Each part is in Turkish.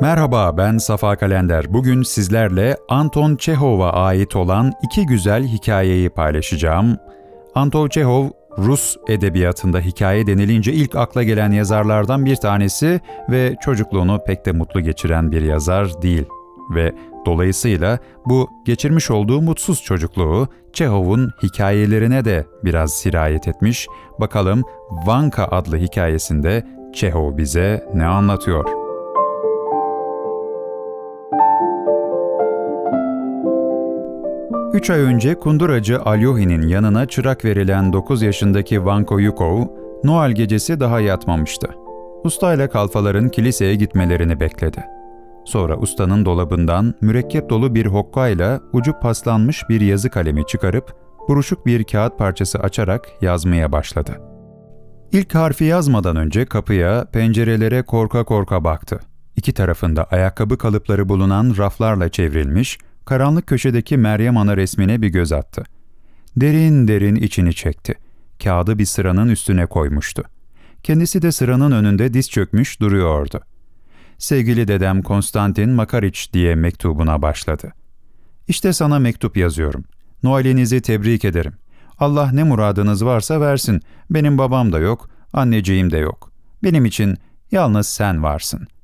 Merhaba ben Safa Kalender. Bugün sizlerle Anton Çehov'a ait olan iki güzel hikayeyi paylaşacağım. Anton Çehov Rus edebiyatında hikaye denilince ilk akla gelen yazarlardan bir tanesi ve çocukluğunu pek de mutlu geçiren bir yazar değil. Ve dolayısıyla bu geçirmiş olduğu mutsuz çocukluğu Çehov'un hikayelerine de biraz sirayet etmiş. Bakalım Vanka adlı hikayesinde Çehov bize ne anlatıyor? Üç ay önce kunduracı Alyohi'nin yanına çırak verilen 9 yaşındaki Vanko Yukov, Noel gecesi daha yatmamıştı. Ustayla kalfaların kiliseye gitmelerini bekledi. Sonra ustanın dolabından mürekkep dolu bir hokkayla ucu paslanmış bir yazı kalemi çıkarıp buruşuk bir kağıt parçası açarak yazmaya başladı. İlk harfi yazmadan önce kapıya, pencerelere korka korka baktı. İki tarafında ayakkabı kalıpları bulunan raflarla çevrilmiş, karanlık köşedeki Meryem Ana resmine bir göz attı. Derin derin içini çekti. Kağıdı bir sıranın üstüne koymuştu. Kendisi de sıranın önünde diz çökmüş duruyordu. Sevgili dedem Konstantin Makariç diye mektubuna başladı. İşte sana mektup yazıyorum. Noel'inizi tebrik ederim. Allah ne muradınız varsa versin. Benim babam da yok, anneciğim de yok. Benim için yalnız sen varsın.''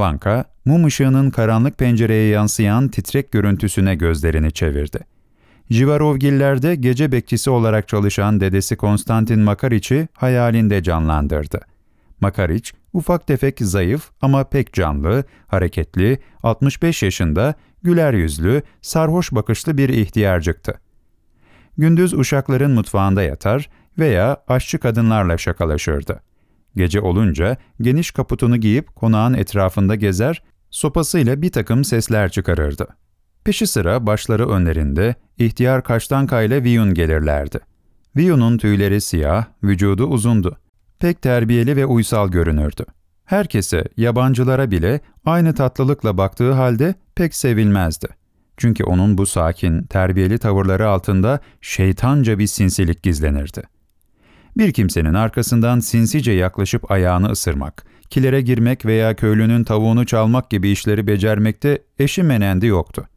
Vanka, mum ışığının karanlık pencereye yansıyan titrek görüntüsüne gözlerini çevirdi. Jivarovgillerde gece bekçisi olarak çalışan dedesi Konstantin Makariç'i hayalinde canlandırdı. Makariç, ufak tefek zayıf ama pek canlı, hareketli, 65 yaşında, güler yüzlü, sarhoş bakışlı bir ihtiyarcıktı. Gündüz uşakların mutfağında yatar veya aşçı kadınlarla şakalaşırdı. Gece olunca geniş kaputunu giyip konağın etrafında gezer, sopasıyla bir takım sesler çıkarırdı. Peşi sıra başları önlerinde ihtiyar Kaştanka ile Viyun gelirlerdi. Viyun'un tüyleri siyah, vücudu uzundu. Pek terbiyeli ve uysal görünürdü. Herkese, yabancılara bile aynı tatlılıkla baktığı halde pek sevilmezdi. Çünkü onun bu sakin, terbiyeli tavırları altında şeytanca bir sinsilik gizlenirdi. Bir kimsenin arkasından sinsice yaklaşıp ayağını ısırmak, kilere girmek veya köylünün tavuğunu çalmak gibi işleri becermekte eşi menendi yoktu.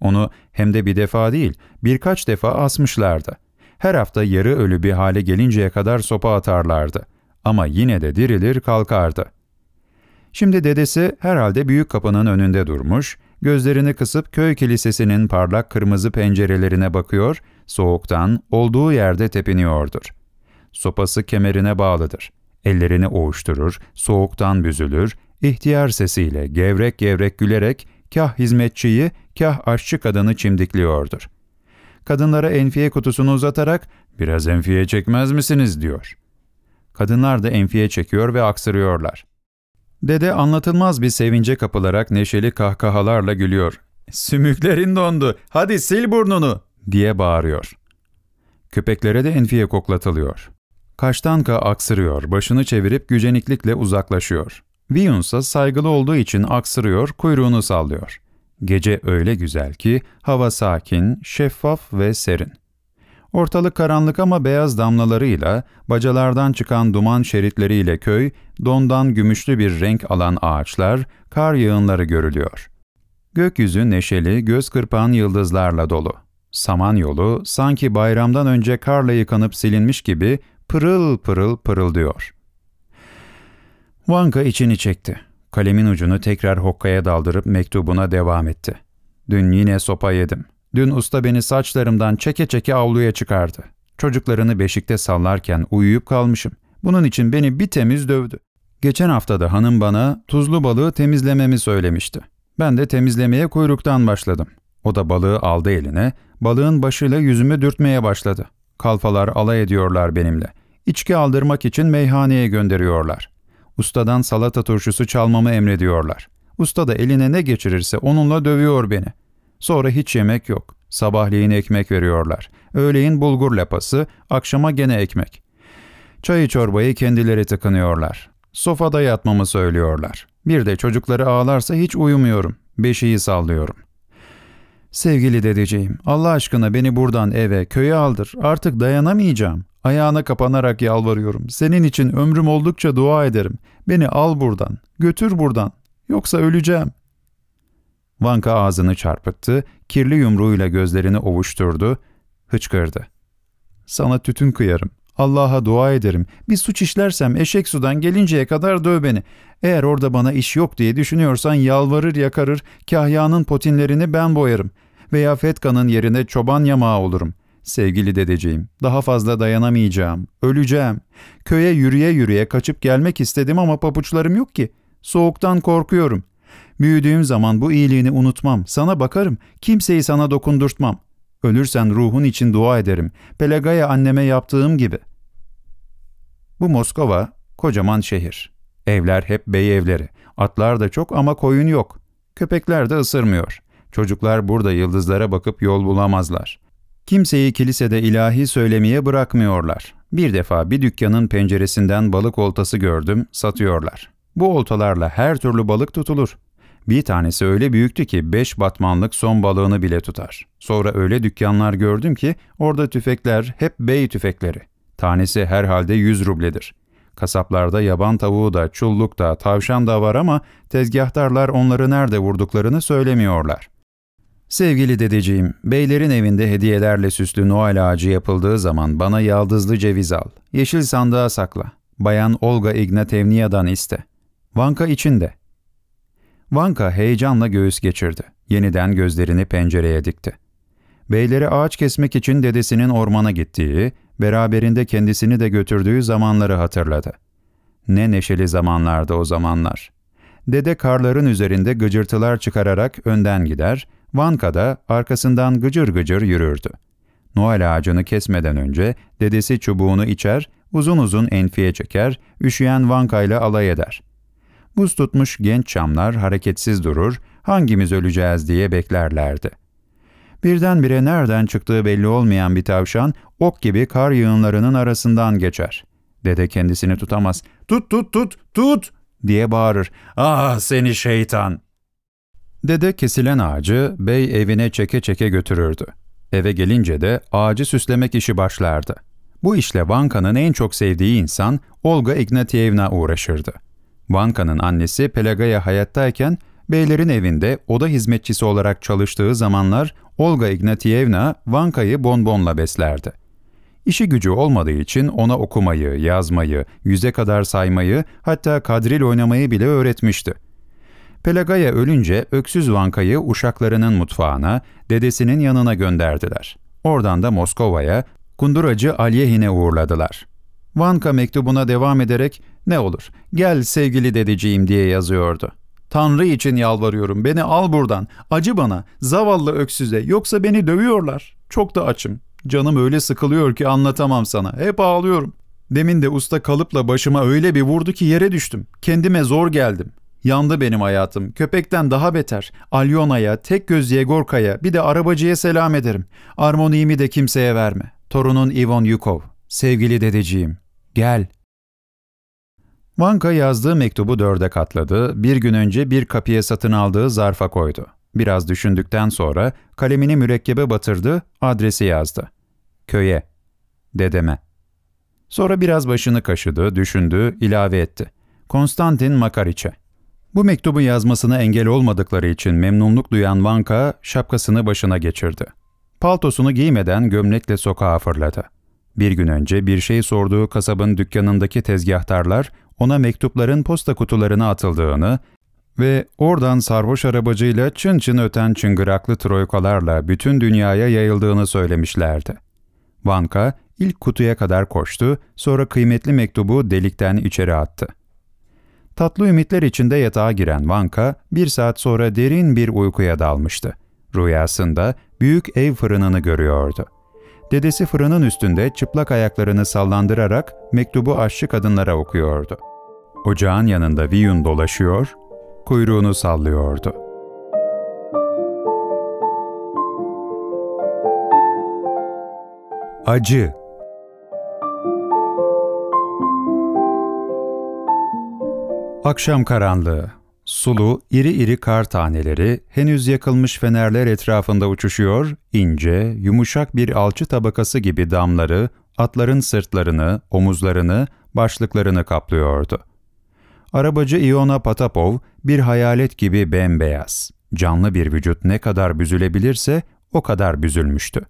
Onu hem de bir defa değil, birkaç defa asmışlardı. Her hafta yarı ölü bir hale gelinceye kadar sopa atarlardı. Ama yine de dirilir kalkardı. Şimdi dedesi herhalde büyük kapının önünde durmuş, gözlerini kısıp köy kilisesinin parlak kırmızı pencerelerine bakıyor, soğuktan olduğu yerde tepiniyordur. Sopası kemerine bağlıdır. Ellerini oğuşturur, soğuktan büzülür, ihtiyar sesiyle gevrek gevrek gülerek kah hizmetçiyi, kah aşçı kadını çimdikliyordur. Kadınlara enfiye kutusunu uzatarak ''Biraz enfiye çekmez misiniz?'' diyor. Kadınlar da enfiye çekiyor ve aksırıyorlar. Dede anlatılmaz bir sevince kapılarak neşeli kahkahalarla gülüyor. ''Sümüklerin dondu, hadi sil burnunu!'' diye bağırıyor. Köpeklere de enfiye koklatılıyor. Kaştanka aksırıyor, başını çevirip güceniklikle uzaklaşıyor. Viyunsa saygılı olduğu için aksırıyor, kuyruğunu sallıyor. Gece öyle güzel ki hava sakin, şeffaf ve serin. Ortalık karanlık ama beyaz damlalarıyla, bacalardan çıkan duman şeritleriyle köy, dondan gümüşlü bir renk alan ağaçlar, kar yığınları görülüyor. Gökyüzü neşeli, göz kırpan yıldızlarla dolu. Saman yolu sanki bayramdan önce karla yıkanıp silinmiş gibi pırıl pırıl pırıldıyor. Vanka içini çekti. Kalemin ucunu tekrar hokkaya daldırıp mektubuna devam etti. Dün yine sopa yedim. Dün usta beni saçlarımdan çeke çeke avluya çıkardı. Çocuklarını beşikte sallarken uyuyup kalmışım. Bunun için beni bir temiz dövdü. Geçen hafta da hanım bana tuzlu balığı temizlememi söylemişti. Ben de temizlemeye kuyruktan başladım. O da balığı aldı eline, balığın başıyla yüzümü dürtmeye başladı. Kalfalar alay ediyorlar benimle. İçki aldırmak için meyhaneye gönderiyorlar. Ustadan salata turşusu çalmamı emrediyorlar. Usta da eline ne geçirirse onunla dövüyor beni. Sonra hiç yemek yok. Sabahleyin ekmek veriyorlar. Öğleyin bulgur lapası, akşama gene ekmek. Çayı çorbayı kendileri tıkınıyorlar. Sofada yatmamı söylüyorlar. Bir de çocukları ağlarsa hiç uyumuyorum. Beşiği sallıyorum. Sevgili dedeciğim, Allah aşkına beni buradan eve, köye aldır. Artık dayanamayacağım. Ayağına kapanarak yalvarıyorum. Senin için ömrüm oldukça dua ederim. Beni al buradan, götür buradan. Yoksa öleceğim. Vanka ağzını çarpıttı, kirli yumruğuyla gözlerini ovuşturdu, hıçkırdı. Sana tütün kıyarım. Allah'a dua ederim. Bir suç işlersem eşek sudan gelinceye kadar döv beni. Eğer orada bana iş yok diye düşünüyorsan yalvarır yakarır, kahyanın potinlerini ben boyarım. Veya Fetka'nın yerine çoban yamağı olurum. Sevgili dedeciğim, daha fazla dayanamayacağım. Öleceğim. Köye yürüye yürüye kaçıp gelmek istedim ama papuçlarım yok ki. Soğuktan korkuyorum. Büyüdüğüm zaman bu iyiliğini unutmam. Sana bakarım. Kimseyi sana dokundurtmam. Ölürsen ruhun için dua ederim. Pelagaya anneme yaptığım gibi. Bu Moskova, kocaman şehir. Evler hep bey evleri. Atlar da çok ama koyun yok. Köpekler de ısırmıyor. Çocuklar burada yıldızlara bakıp yol bulamazlar. Kimseyi kilisede ilahi söylemeye bırakmıyorlar. Bir defa bir dükkanın penceresinden balık oltası gördüm, satıyorlar. Bu oltalarla her türlü balık tutulur. Bir tanesi öyle büyüktü ki beş batmanlık son balığını bile tutar. Sonra öyle dükkanlar gördüm ki orada tüfekler hep bey tüfekleri. Tanesi herhalde yüz rubledir. Kasaplarda yaban tavuğu da, çulluk da, tavşan da var ama tezgahtarlar onları nerede vurduklarını söylemiyorlar. Sevgili dedeciğim, beylerin evinde hediyelerle süslü Noel ağacı yapıldığı zaman bana yaldızlı ceviz al. Yeşil sandığa sakla. Bayan Olga Ignatevnia'dan iste. Vanka içinde. Vanka heyecanla göğüs geçirdi. Yeniden gözlerini pencereye dikti. Beyleri ağaç kesmek için dedesinin ormana gittiği, beraberinde kendisini de götürdüğü zamanları hatırladı. Ne neşeli zamanlardı o zamanlar. Dede karların üzerinde gıcırtılar çıkararak önden gider, Vanka da arkasından gıcır gıcır yürürdü. Noel ağacını kesmeden önce dedesi çubuğunu içer, uzun uzun enfiye çeker, üşüyen Vanka ile alay eder. Buz tutmuş genç çamlar hareketsiz durur, hangimiz öleceğiz diye beklerlerdi. Birdenbire nereden çıktığı belli olmayan bir tavşan ok gibi kar yığınlarının arasından geçer. Dede kendisini tutamaz. Tut tut tut tut diye bağırır. Ah seni şeytan! Dede kesilen ağacı bey evine çeke çeke götürürdü. Eve gelince de ağacı süslemek işi başlardı. Bu işle Vanka'nın en çok sevdiği insan Olga Ignatievna uğraşırdı. Vanka'nın annesi Pelagaya hayattayken beylerin evinde oda hizmetçisi olarak çalıştığı zamanlar Olga Ignatievna Vanka'yı bonbonla beslerdi. İşi gücü olmadığı için ona okumayı, yazmayı, yüze kadar saymayı, hatta kadril oynamayı bile öğretmişti. Pelagaya ölünce öksüz Vanka'yı uşaklarının mutfağına, dedesinin yanına gönderdiler. Oradan da Moskova'ya, kunduracı Alyehin'e uğurladılar. Vanka mektubuna devam ederek ne olur gel sevgili dedeciğim diye yazıyordu. Tanrı için yalvarıyorum beni al buradan acı bana zavallı öksüze yoksa beni dövüyorlar. Çok da açım. Canım öyle sıkılıyor ki anlatamam sana. Hep ağlıyorum. Demin de usta kalıpla başıma öyle bir vurdu ki yere düştüm. Kendime zor geldim. Yandı benim hayatım. Köpekten daha beter. Alyona'ya, tek göz Yegorka'ya, bir de arabacıya selam ederim. Armoniğimi de kimseye verme. Torunun Ivon Yukov. Sevgili dedeciğim. Gel. Vanka yazdığı mektubu dörde katladı, bir gün önce bir kapıya satın aldığı zarfa koydu. Biraz düşündükten sonra kalemini mürekkebe batırdı, adresi yazdı. Köye. Dedeme. Sonra biraz başını kaşıdı, düşündü, ilave etti. Konstantin Makariç'e. Bu mektubu yazmasına engel olmadıkları için memnunluk duyan Vanka şapkasını başına geçirdi. Paltosunu giymeden gömlekle sokağa fırladı. Bir gün önce bir şey sorduğu kasabın dükkanındaki tezgahtarlar ona mektupların posta kutularına atıldığını ve oradan sarhoş arabacıyla çın çın öten çıngıraklı troykalarla bütün dünyaya yayıldığını söylemişlerdi. Vanka ilk kutuya kadar koştu, sonra kıymetli mektubu delikten içeri attı. Tatlı ümitler içinde yatağa giren Vanka bir saat sonra derin bir uykuya dalmıştı. Rüyasında büyük ev fırınını görüyordu. Dedesi fırının üstünde çıplak ayaklarını sallandırarak mektubu aşçı kadınlara okuyordu. Ocağın yanında Viyun dolaşıyor, kuyruğunu sallıyordu. Acı Akşam karanlığı, sulu, iri iri kar taneleri henüz yakılmış fenerler etrafında uçuşuyor, ince, yumuşak bir alçı tabakası gibi damları atların sırtlarını, omuzlarını, başlıklarını kaplıyordu. Arabacı Iona Patapov bir hayalet gibi bembeyaz, canlı bir vücut ne kadar büzülebilirse o kadar büzülmüştü.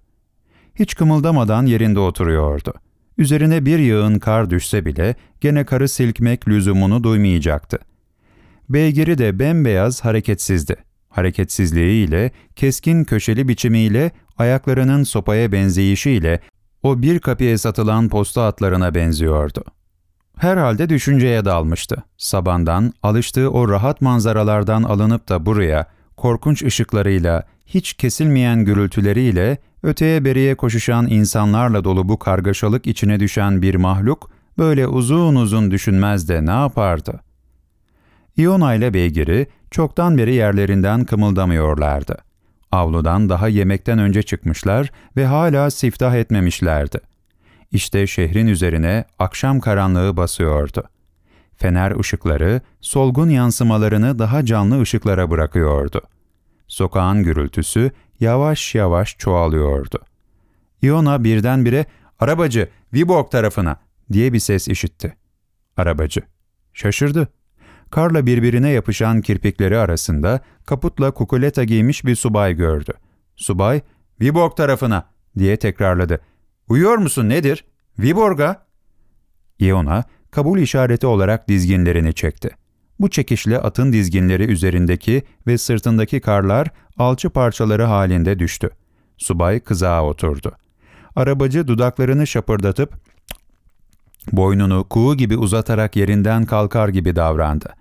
Hiç kımıldamadan yerinde oturuyordu. Üzerine bir yığın kar düşse bile gene karı silkmek lüzumunu duymayacaktı. Beygiri de bembeyaz hareketsizdi. Hareketsizliğiyle, keskin köşeli biçimiyle, ayaklarının sopaya benzeyişiyle o bir kapıya satılan posta atlarına benziyordu. Herhalde düşünceye dalmıştı. Sabandan, alıştığı o rahat manzaralardan alınıp da buraya, korkunç ışıklarıyla, hiç kesilmeyen gürültüleriyle, öteye beriye koşuşan insanlarla dolu bu kargaşalık içine düşen bir mahluk, böyle uzun uzun düşünmez de ne yapardı? İona ile beygiri çoktan beri yerlerinden kımıldamıyorlardı. Avludan daha yemekten önce çıkmışlar ve hala siftah etmemişlerdi. İşte şehrin üzerine akşam karanlığı basıyordu. Fener ışıkları solgun yansımalarını daha canlı ışıklara bırakıyordu. Sokağın gürültüsü yavaş yavaş çoğalıyordu. Iona birdenbire ''Arabacı, Viborg tarafına!'' diye bir ses işitti. Arabacı. Şaşırdı. Karla birbirine yapışan kirpikleri arasında kaputla kukuleta giymiş bir subay gördü. Subay, ''Viborg tarafına!'' diye tekrarladı. ''Uyuyor musun nedir? Viborg'a!'' Iona, kabul işareti olarak dizginlerini çekti. Bu çekişle atın dizginleri üzerindeki ve sırtındaki karlar alçı parçaları halinde düştü. Subay kızağa oturdu. Arabacı dudaklarını şapırdatıp boynunu kuğu gibi uzatarak yerinden kalkar gibi davrandı.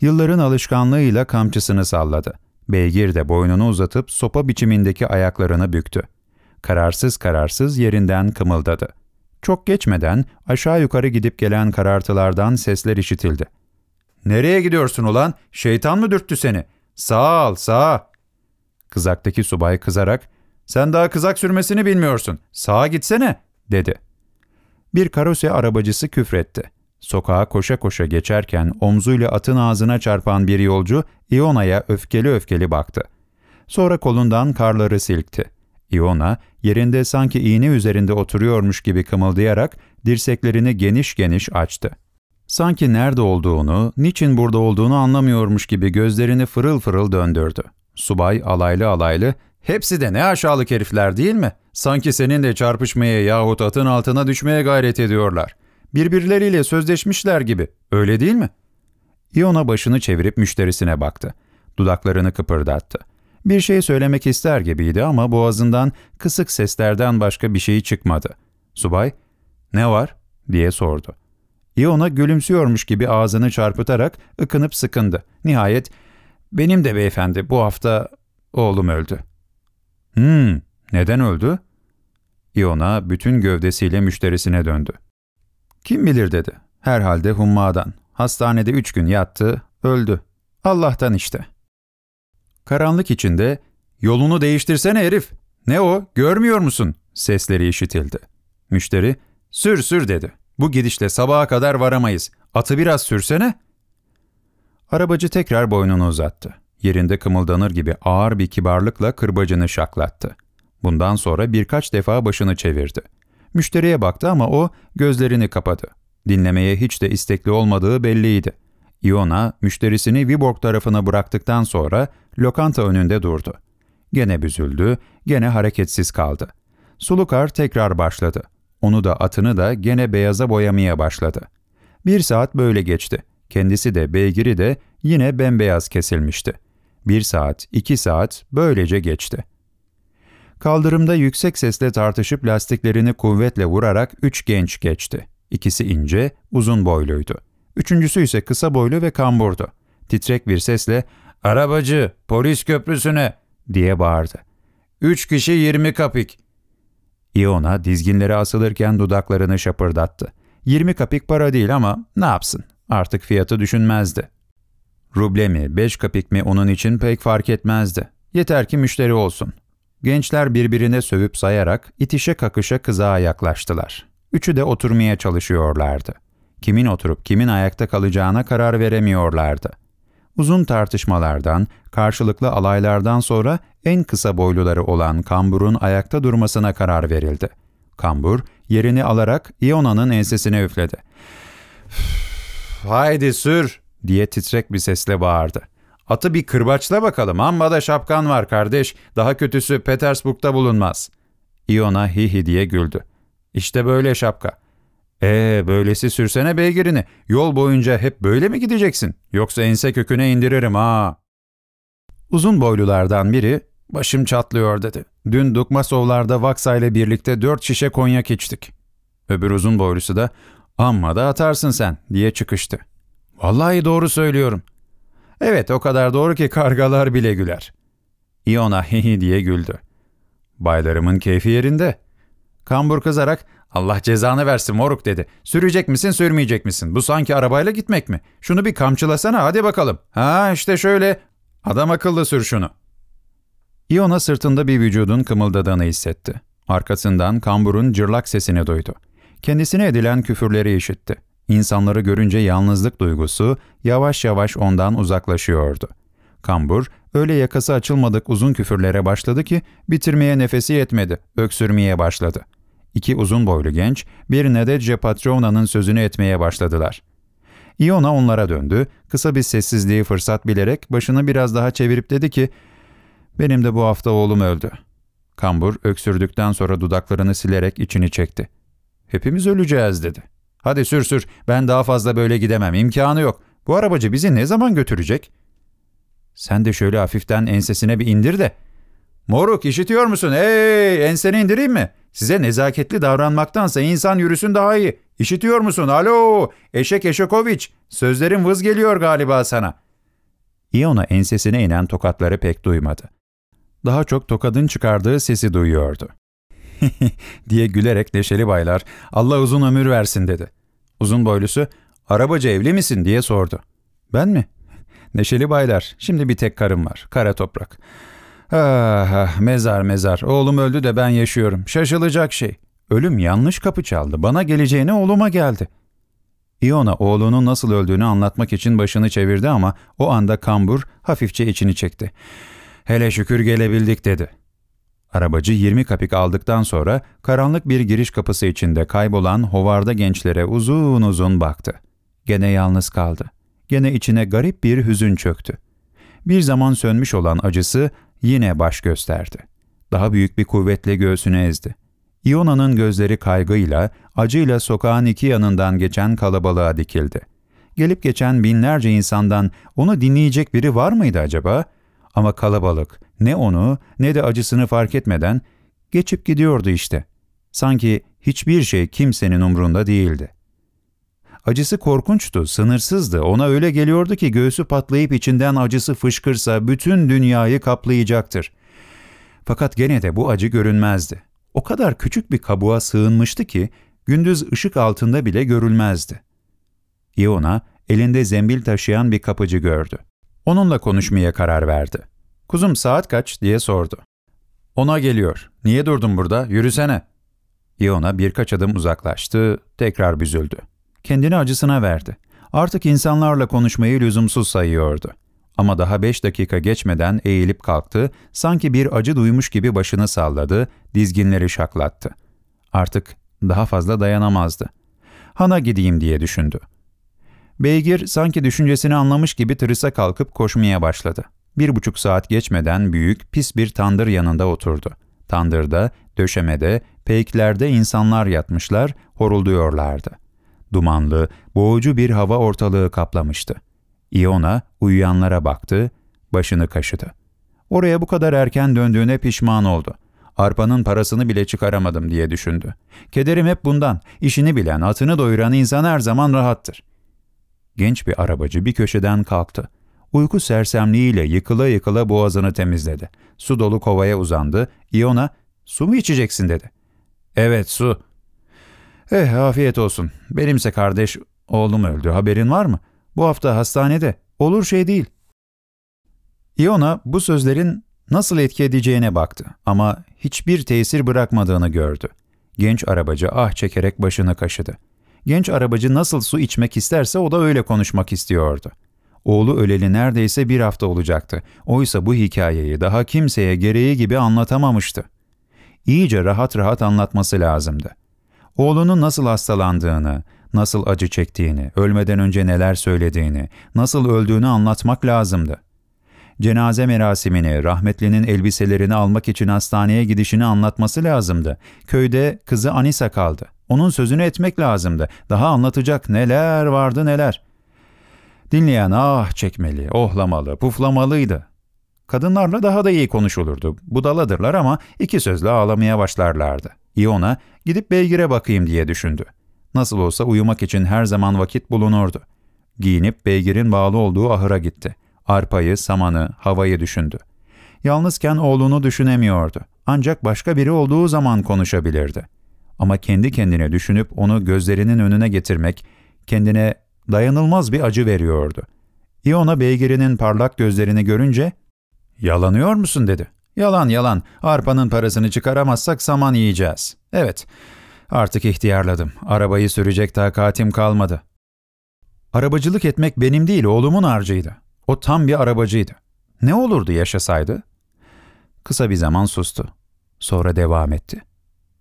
Yılların alışkanlığıyla kamçısını salladı. Beygir de boynunu uzatıp sopa biçimindeki ayaklarını büktü. Kararsız kararsız yerinden kımıldadı. Çok geçmeden aşağı yukarı gidip gelen karartılardan sesler işitildi. ''Nereye gidiyorsun ulan? Şeytan mı dürttü seni? Sağ ol, sağ.'' Kızaktaki subay kızarak ''Sen daha kızak sürmesini bilmiyorsun. Sağa gitsene.'' dedi. Bir karose arabacısı küfretti. Sokağa koşa koşa geçerken omzuyla atın ağzına çarpan bir yolcu Iona'ya öfkeli öfkeli baktı. Sonra kolundan karları silkti. Iona yerinde sanki iğne üzerinde oturuyormuş gibi kımıldayarak dirseklerini geniş geniş açtı. Sanki nerede olduğunu, niçin burada olduğunu anlamıyormuş gibi gözlerini fırıl fırıl döndürdü. Subay alaylı alaylı, ''Hepsi de ne aşağılık herifler değil mi? Sanki seninle çarpışmaya yahut atın altına düşmeye gayret ediyorlar. Birbirleriyle sözleşmişler gibi, öyle değil mi?'' Iona başını çevirip müşterisine baktı. Dudaklarını kıpırdattı. Bir şey söylemek ister gibiydi ama boğazından kısık seslerden başka bir şey çıkmadı. Subay, ''Ne var?'' diye sordu. Iona gülümsüyormuş gibi ağzını çarpıtarak ıkınıp sıkındı. Nihayet, ''Benim de beyefendi bu hafta oğlum öldü.'' ''Hmm, neden öldü?'' Iona bütün gövdesiyle müşterisine döndü. ''Kim bilir?'' dedi. ''Herhalde hummadan. Hastanede üç gün yattı, öldü. Allah'tan işte.'' Karanlık içinde ''Yolunu değiştirsene herif. Ne o, görmüyor musun?'' sesleri işitildi. Müşteri ''Sür sür'' dedi. ''Bu gidişle sabaha kadar varamayız. Atı biraz sürsene.'' Arabacı tekrar boynunu uzattı. Yerinde kımıldanır gibi ağır bir kibarlıkla kırbacını şaklattı. Bundan sonra birkaç defa başını çevirdi. Müşteriye baktı ama o gözlerini kapadı. Dinlemeye hiç de istekli olmadığı belliydi. Iona, müşterisini Viborg tarafına bıraktıktan sonra lokanta önünde durdu. Gene büzüldü, gene hareketsiz kaldı. Sulukar tekrar başladı. Onu da atını da gene beyaza boyamaya başladı. Bir saat böyle geçti. Kendisi de beygiri de yine bembeyaz kesilmişti. Bir saat, iki saat böylece geçti. Kaldırımda yüksek sesle tartışıp lastiklerini kuvvetle vurarak üç genç geçti. İkisi ince, uzun boyluydu. Üçüncüsü ise kısa boylu ve kamburdu. Titrek bir sesle ''Arabacı, polis köprüsüne!'' diye bağırdı. ''Üç kişi yirmi kapik.'' Iona dizginleri asılırken dudaklarını şapırdattı. Yirmi kapik para değil ama ne yapsın? Artık fiyatı düşünmezdi. Ruble mi, beş kapik mi onun için pek fark etmezdi. Yeter ki müşteri olsun. Gençler birbirine sövüp sayarak itişe kakışa kızağa yaklaştılar. Üçü de oturmaya çalışıyorlardı. Kimin oturup kimin ayakta kalacağına karar veremiyorlardı. Uzun tartışmalardan, karşılıklı alaylardan sonra en kısa boyluları olan kamburun ayakta durmasına karar verildi. Kambur yerini alarak Iona'nın ensesine üfledi. Haydi sür diye titrek bir sesle bağırdı. Atı bir kırbaçla bakalım. Amma da şapkan var kardeş. Daha kötüsü Petersburg'da bulunmaz. Iona hi hi diye güldü. İşte böyle şapka. Ee böylesi sürsene beygirini. Yol boyunca hep böyle mi gideceksin? Yoksa ense köküne indiririm ha. Uzun boylulardan biri başım çatlıyor dedi. Dün Dukmasovlar'da Vaksa ile birlikte dört şişe konyak içtik. Öbür uzun boylusu da amma da atarsın sen diye çıkıştı. Vallahi doğru söylüyorum. Evet o kadar doğru ki kargalar bile güler. Iona hihi diye güldü. Baylarımın keyfi yerinde. Kambur kızarak Allah cezanı versin moruk dedi. Sürecek misin sürmeyecek misin? Bu sanki arabayla gitmek mi? Şunu bir kamçılasana hadi bakalım. Ha işte şöyle. Adam akıllı sür şunu. Iona sırtında bir vücudun kımıldadığını hissetti. Arkasından kamburun cırlak sesini duydu. Kendisine edilen küfürleri işitti. İnsanları görünce yalnızlık duygusu yavaş yavaş ondan uzaklaşıyordu. Kambur öyle yakası açılmadık uzun küfürlere başladı ki bitirmeye nefesi yetmedi, öksürmeye başladı. İki uzun boylu genç bir Nedece Patrona'nın sözünü etmeye başladılar. Iona onlara döndü, kısa bir sessizliği fırsat bilerek başını biraz daha çevirip dedi ki ''Benim de bu hafta oğlum öldü.'' Kambur öksürdükten sonra dudaklarını silerek içini çekti. ''Hepimiz öleceğiz.'' dedi. ''Hadi sür sür, ben daha fazla böyle gidemem, imkanı yok. Bu arabacı bizi ne zaman götürecek?'' ''Sen de şöyle hafiften ensesine bir indir de.'' ''Moruk işitiyor musun? Hey enseni indireyim mi?'' Size nezaketli davranmaktansa insan yürüsün daha iyi. İşitiyor musun? Alo, Eşek Eşekoviç. Sözlerin vız geliyor galiba sana. İona ensesine inen tokatları pek duymadı. Daha çok tokadın çıkardığı sesi duyuyordu. diye gülerek neşeli baylar, Allah uzun ömür versin dedi. Uzun boylusu, arabacı evli misin diye sordu. Ben mi? Neşeli baylar, şimdi bir tek karım var, kara toprak. Ah, ah, mezar mezar. Oğlum öldü de ben yaşıyorum. Şaşılacak şey. Ölüm yanlış kapı çaldı. Bana geleceğine oğluma geldi. Iona oğlunun nasıl öldüğünü anlatmak için başını çevirdi ama o anda kambur hafifçe içini çekti. Hele şükür gelebildik dedi. Arabacı 20 kapik aldıktan sonra karanlık bir giriş kapısı içinde kaybolan hovarda gençlere uzun uzun baktı. Gene yalnız kaldı. Gene içine garip bir hüzün çöktü. Bir zaman sönmüş olan acısı yine baş gösterdi. Daha büyük bir kuvvetle göğsünü ezdi. Iona'nın gözleri kaygıyla, acıyla sokağın iki yanından geçen kalabalığa dikildi. Gelip geçen binlerce insandan onu dinleyecek biri var mıydı acaba? Ama kalabalık ne onu ne de acısını fark etmeden geçip gidiyordu işte. Sanki hiçbir şey kimsenin umrunda değildi. Acısı korkunçtu, sınırsızdı. Ona öyle geliyordu ki göğsü patlayıp içinden acısı fışkırsa bütün dünyayı kaplayacaktır. Fakat gene de bu acı görünmezdi. O kadar küçük bir kabuğa sığınmıştı ki gündüz ışık altında bile görülmezdi. Iona elinde zembil taşıyan bir kapıcı gördü. Onunla konuşmaya karar verdi. ''Kuzum saat kaç?'' diye sordu. ''Ona geliyor. Niye durdun burada? Yürüsene.'' Iona birkaç adım uzaklaştı, tekrar büzüldü. Kendini acısına verdi. Artık insanlarla konuşmayı lüzumsuz sayıyordu. Ama daha beş dakika geçmeden eğilip kalktı, sanki bir acı duymuş gibi başını salladı, dizginleri şaklattı. Artık daha fazla dayanamazdı. Hana gideyim diye düşündü. Beygir sanki düşüncesini anlamış gibi tırısa kalkıp koşmaya başladı. Bir buçuk saat geçmeden büyük, pis bir tandır yanında oturdu. Tandırda, döşemede, peyklerde insanlar yatmışlar, horulduyorlardı. Dumanlı, boğucu bir hava ortalığı kaplamıştı. Iona uyuyanlara baktı, başını kaşıdı. Oraya bu kadar erken döndüğüne pişman oldu. Arpanın parasını bile çıkaramadım diye düşündü. Kederim hep bundan. İşini bilen, atını doyuran insan her zaman rahattır. Genç bir arabacı bir köşeden kalktı. Uyku sersemliğiyle yıkıla yıkıla boğazını temizledi. Su dolu kovaya uzandı. Iona, su mu içeceksin dedi. Evet su. Eh afiyet olsun. Benimse kardeş oğlum öldü. Haberin var mı? Bu hafta hastanede. Olur şey değil. Iona bu sözlerin nasıl etki edeceğine baktı ama hiçbir tesir bırakmadığını gördü. Genç arabacı ah çekerek başını kaşıdı. Genç arabacı nasıl su içmek isterse o da öyle konuşmak istiyordu. Oğlu öleli neredeyse bir hafta olacaktı. Oysa bu hikayeyi daha kimseye gereği gibi anlatamamıştı. iyice rahat rahat anlatması lazımdı. Oğlunun nasıl hastalandığını, nasıl acı çektiğini, ölmeden önce neler söylediğini, nasıl öldüğünü anlatmak lazımdı. Cenaze merasimini, rahmetlinin elbiselerini almak için hastaneye gidişini anlatması lazımdı. Köyde kızı Anisa kaldı. Onun sözünü etmek lazımdı. Daha anlatacak neler vardı neler. Dinleyen ah çekmeli, ohlamalı, puflamalıydı. Kadınlarla daha da iyi konuşulurdu. Budaladırlar ama iki sözle ağlamaya başlarlardı. İona gidip beygire bakayım diye düşündü. Nasıl olsa uyumak için her zaman vakit bulunurdu. Giyinip beygirin bağlı olduğu ahıra gitti. Arpayı, samanı, havayı düşündü. Yalnızken oğlunu düşünemiyordu. Ancak başka biri olduğu zaman konuşabilirdi. Ama kendi kendine düşünüp onu gözlerinin önüne getirmek kendine dayanılmaz bir acı veriyordu. İona beygirinin parlak gözlerini görünce ''Yalanıyor musun?'' dedi. ''Yalan yalan. Arpanın parasını çıkaramazsak saman yiyeceğiz. Evet, artık ihtiyarladım. Arabayı sürecek takatim kalmadı.'' Arabacılık etmek benim değil, oğlumun harcıydı. O tam bir arabacıydı. Ne olurdu yaşasaydı? Kısa bir zaman sustu. Sonra devam etti.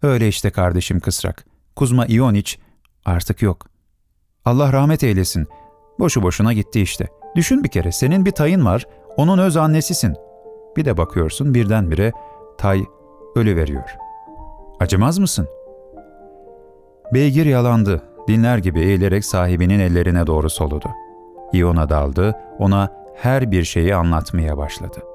Öyle işte kardeşim kısrak. Kuzma İoniç artık yok. Allah rahmet eylesin. Boşu boşuna gitti işte. Düşün bir kere senin bir tayın var, onun öz annesisin. Bir de bakıyorsun birdenbire tay ölü veriyor. Acımaz mısın? Beygir yalandı. Dinler gibi eğilerek sahibinin ellerine doğru soludu. İona daldı, ona her bir şeyi anlatmaya başladı.''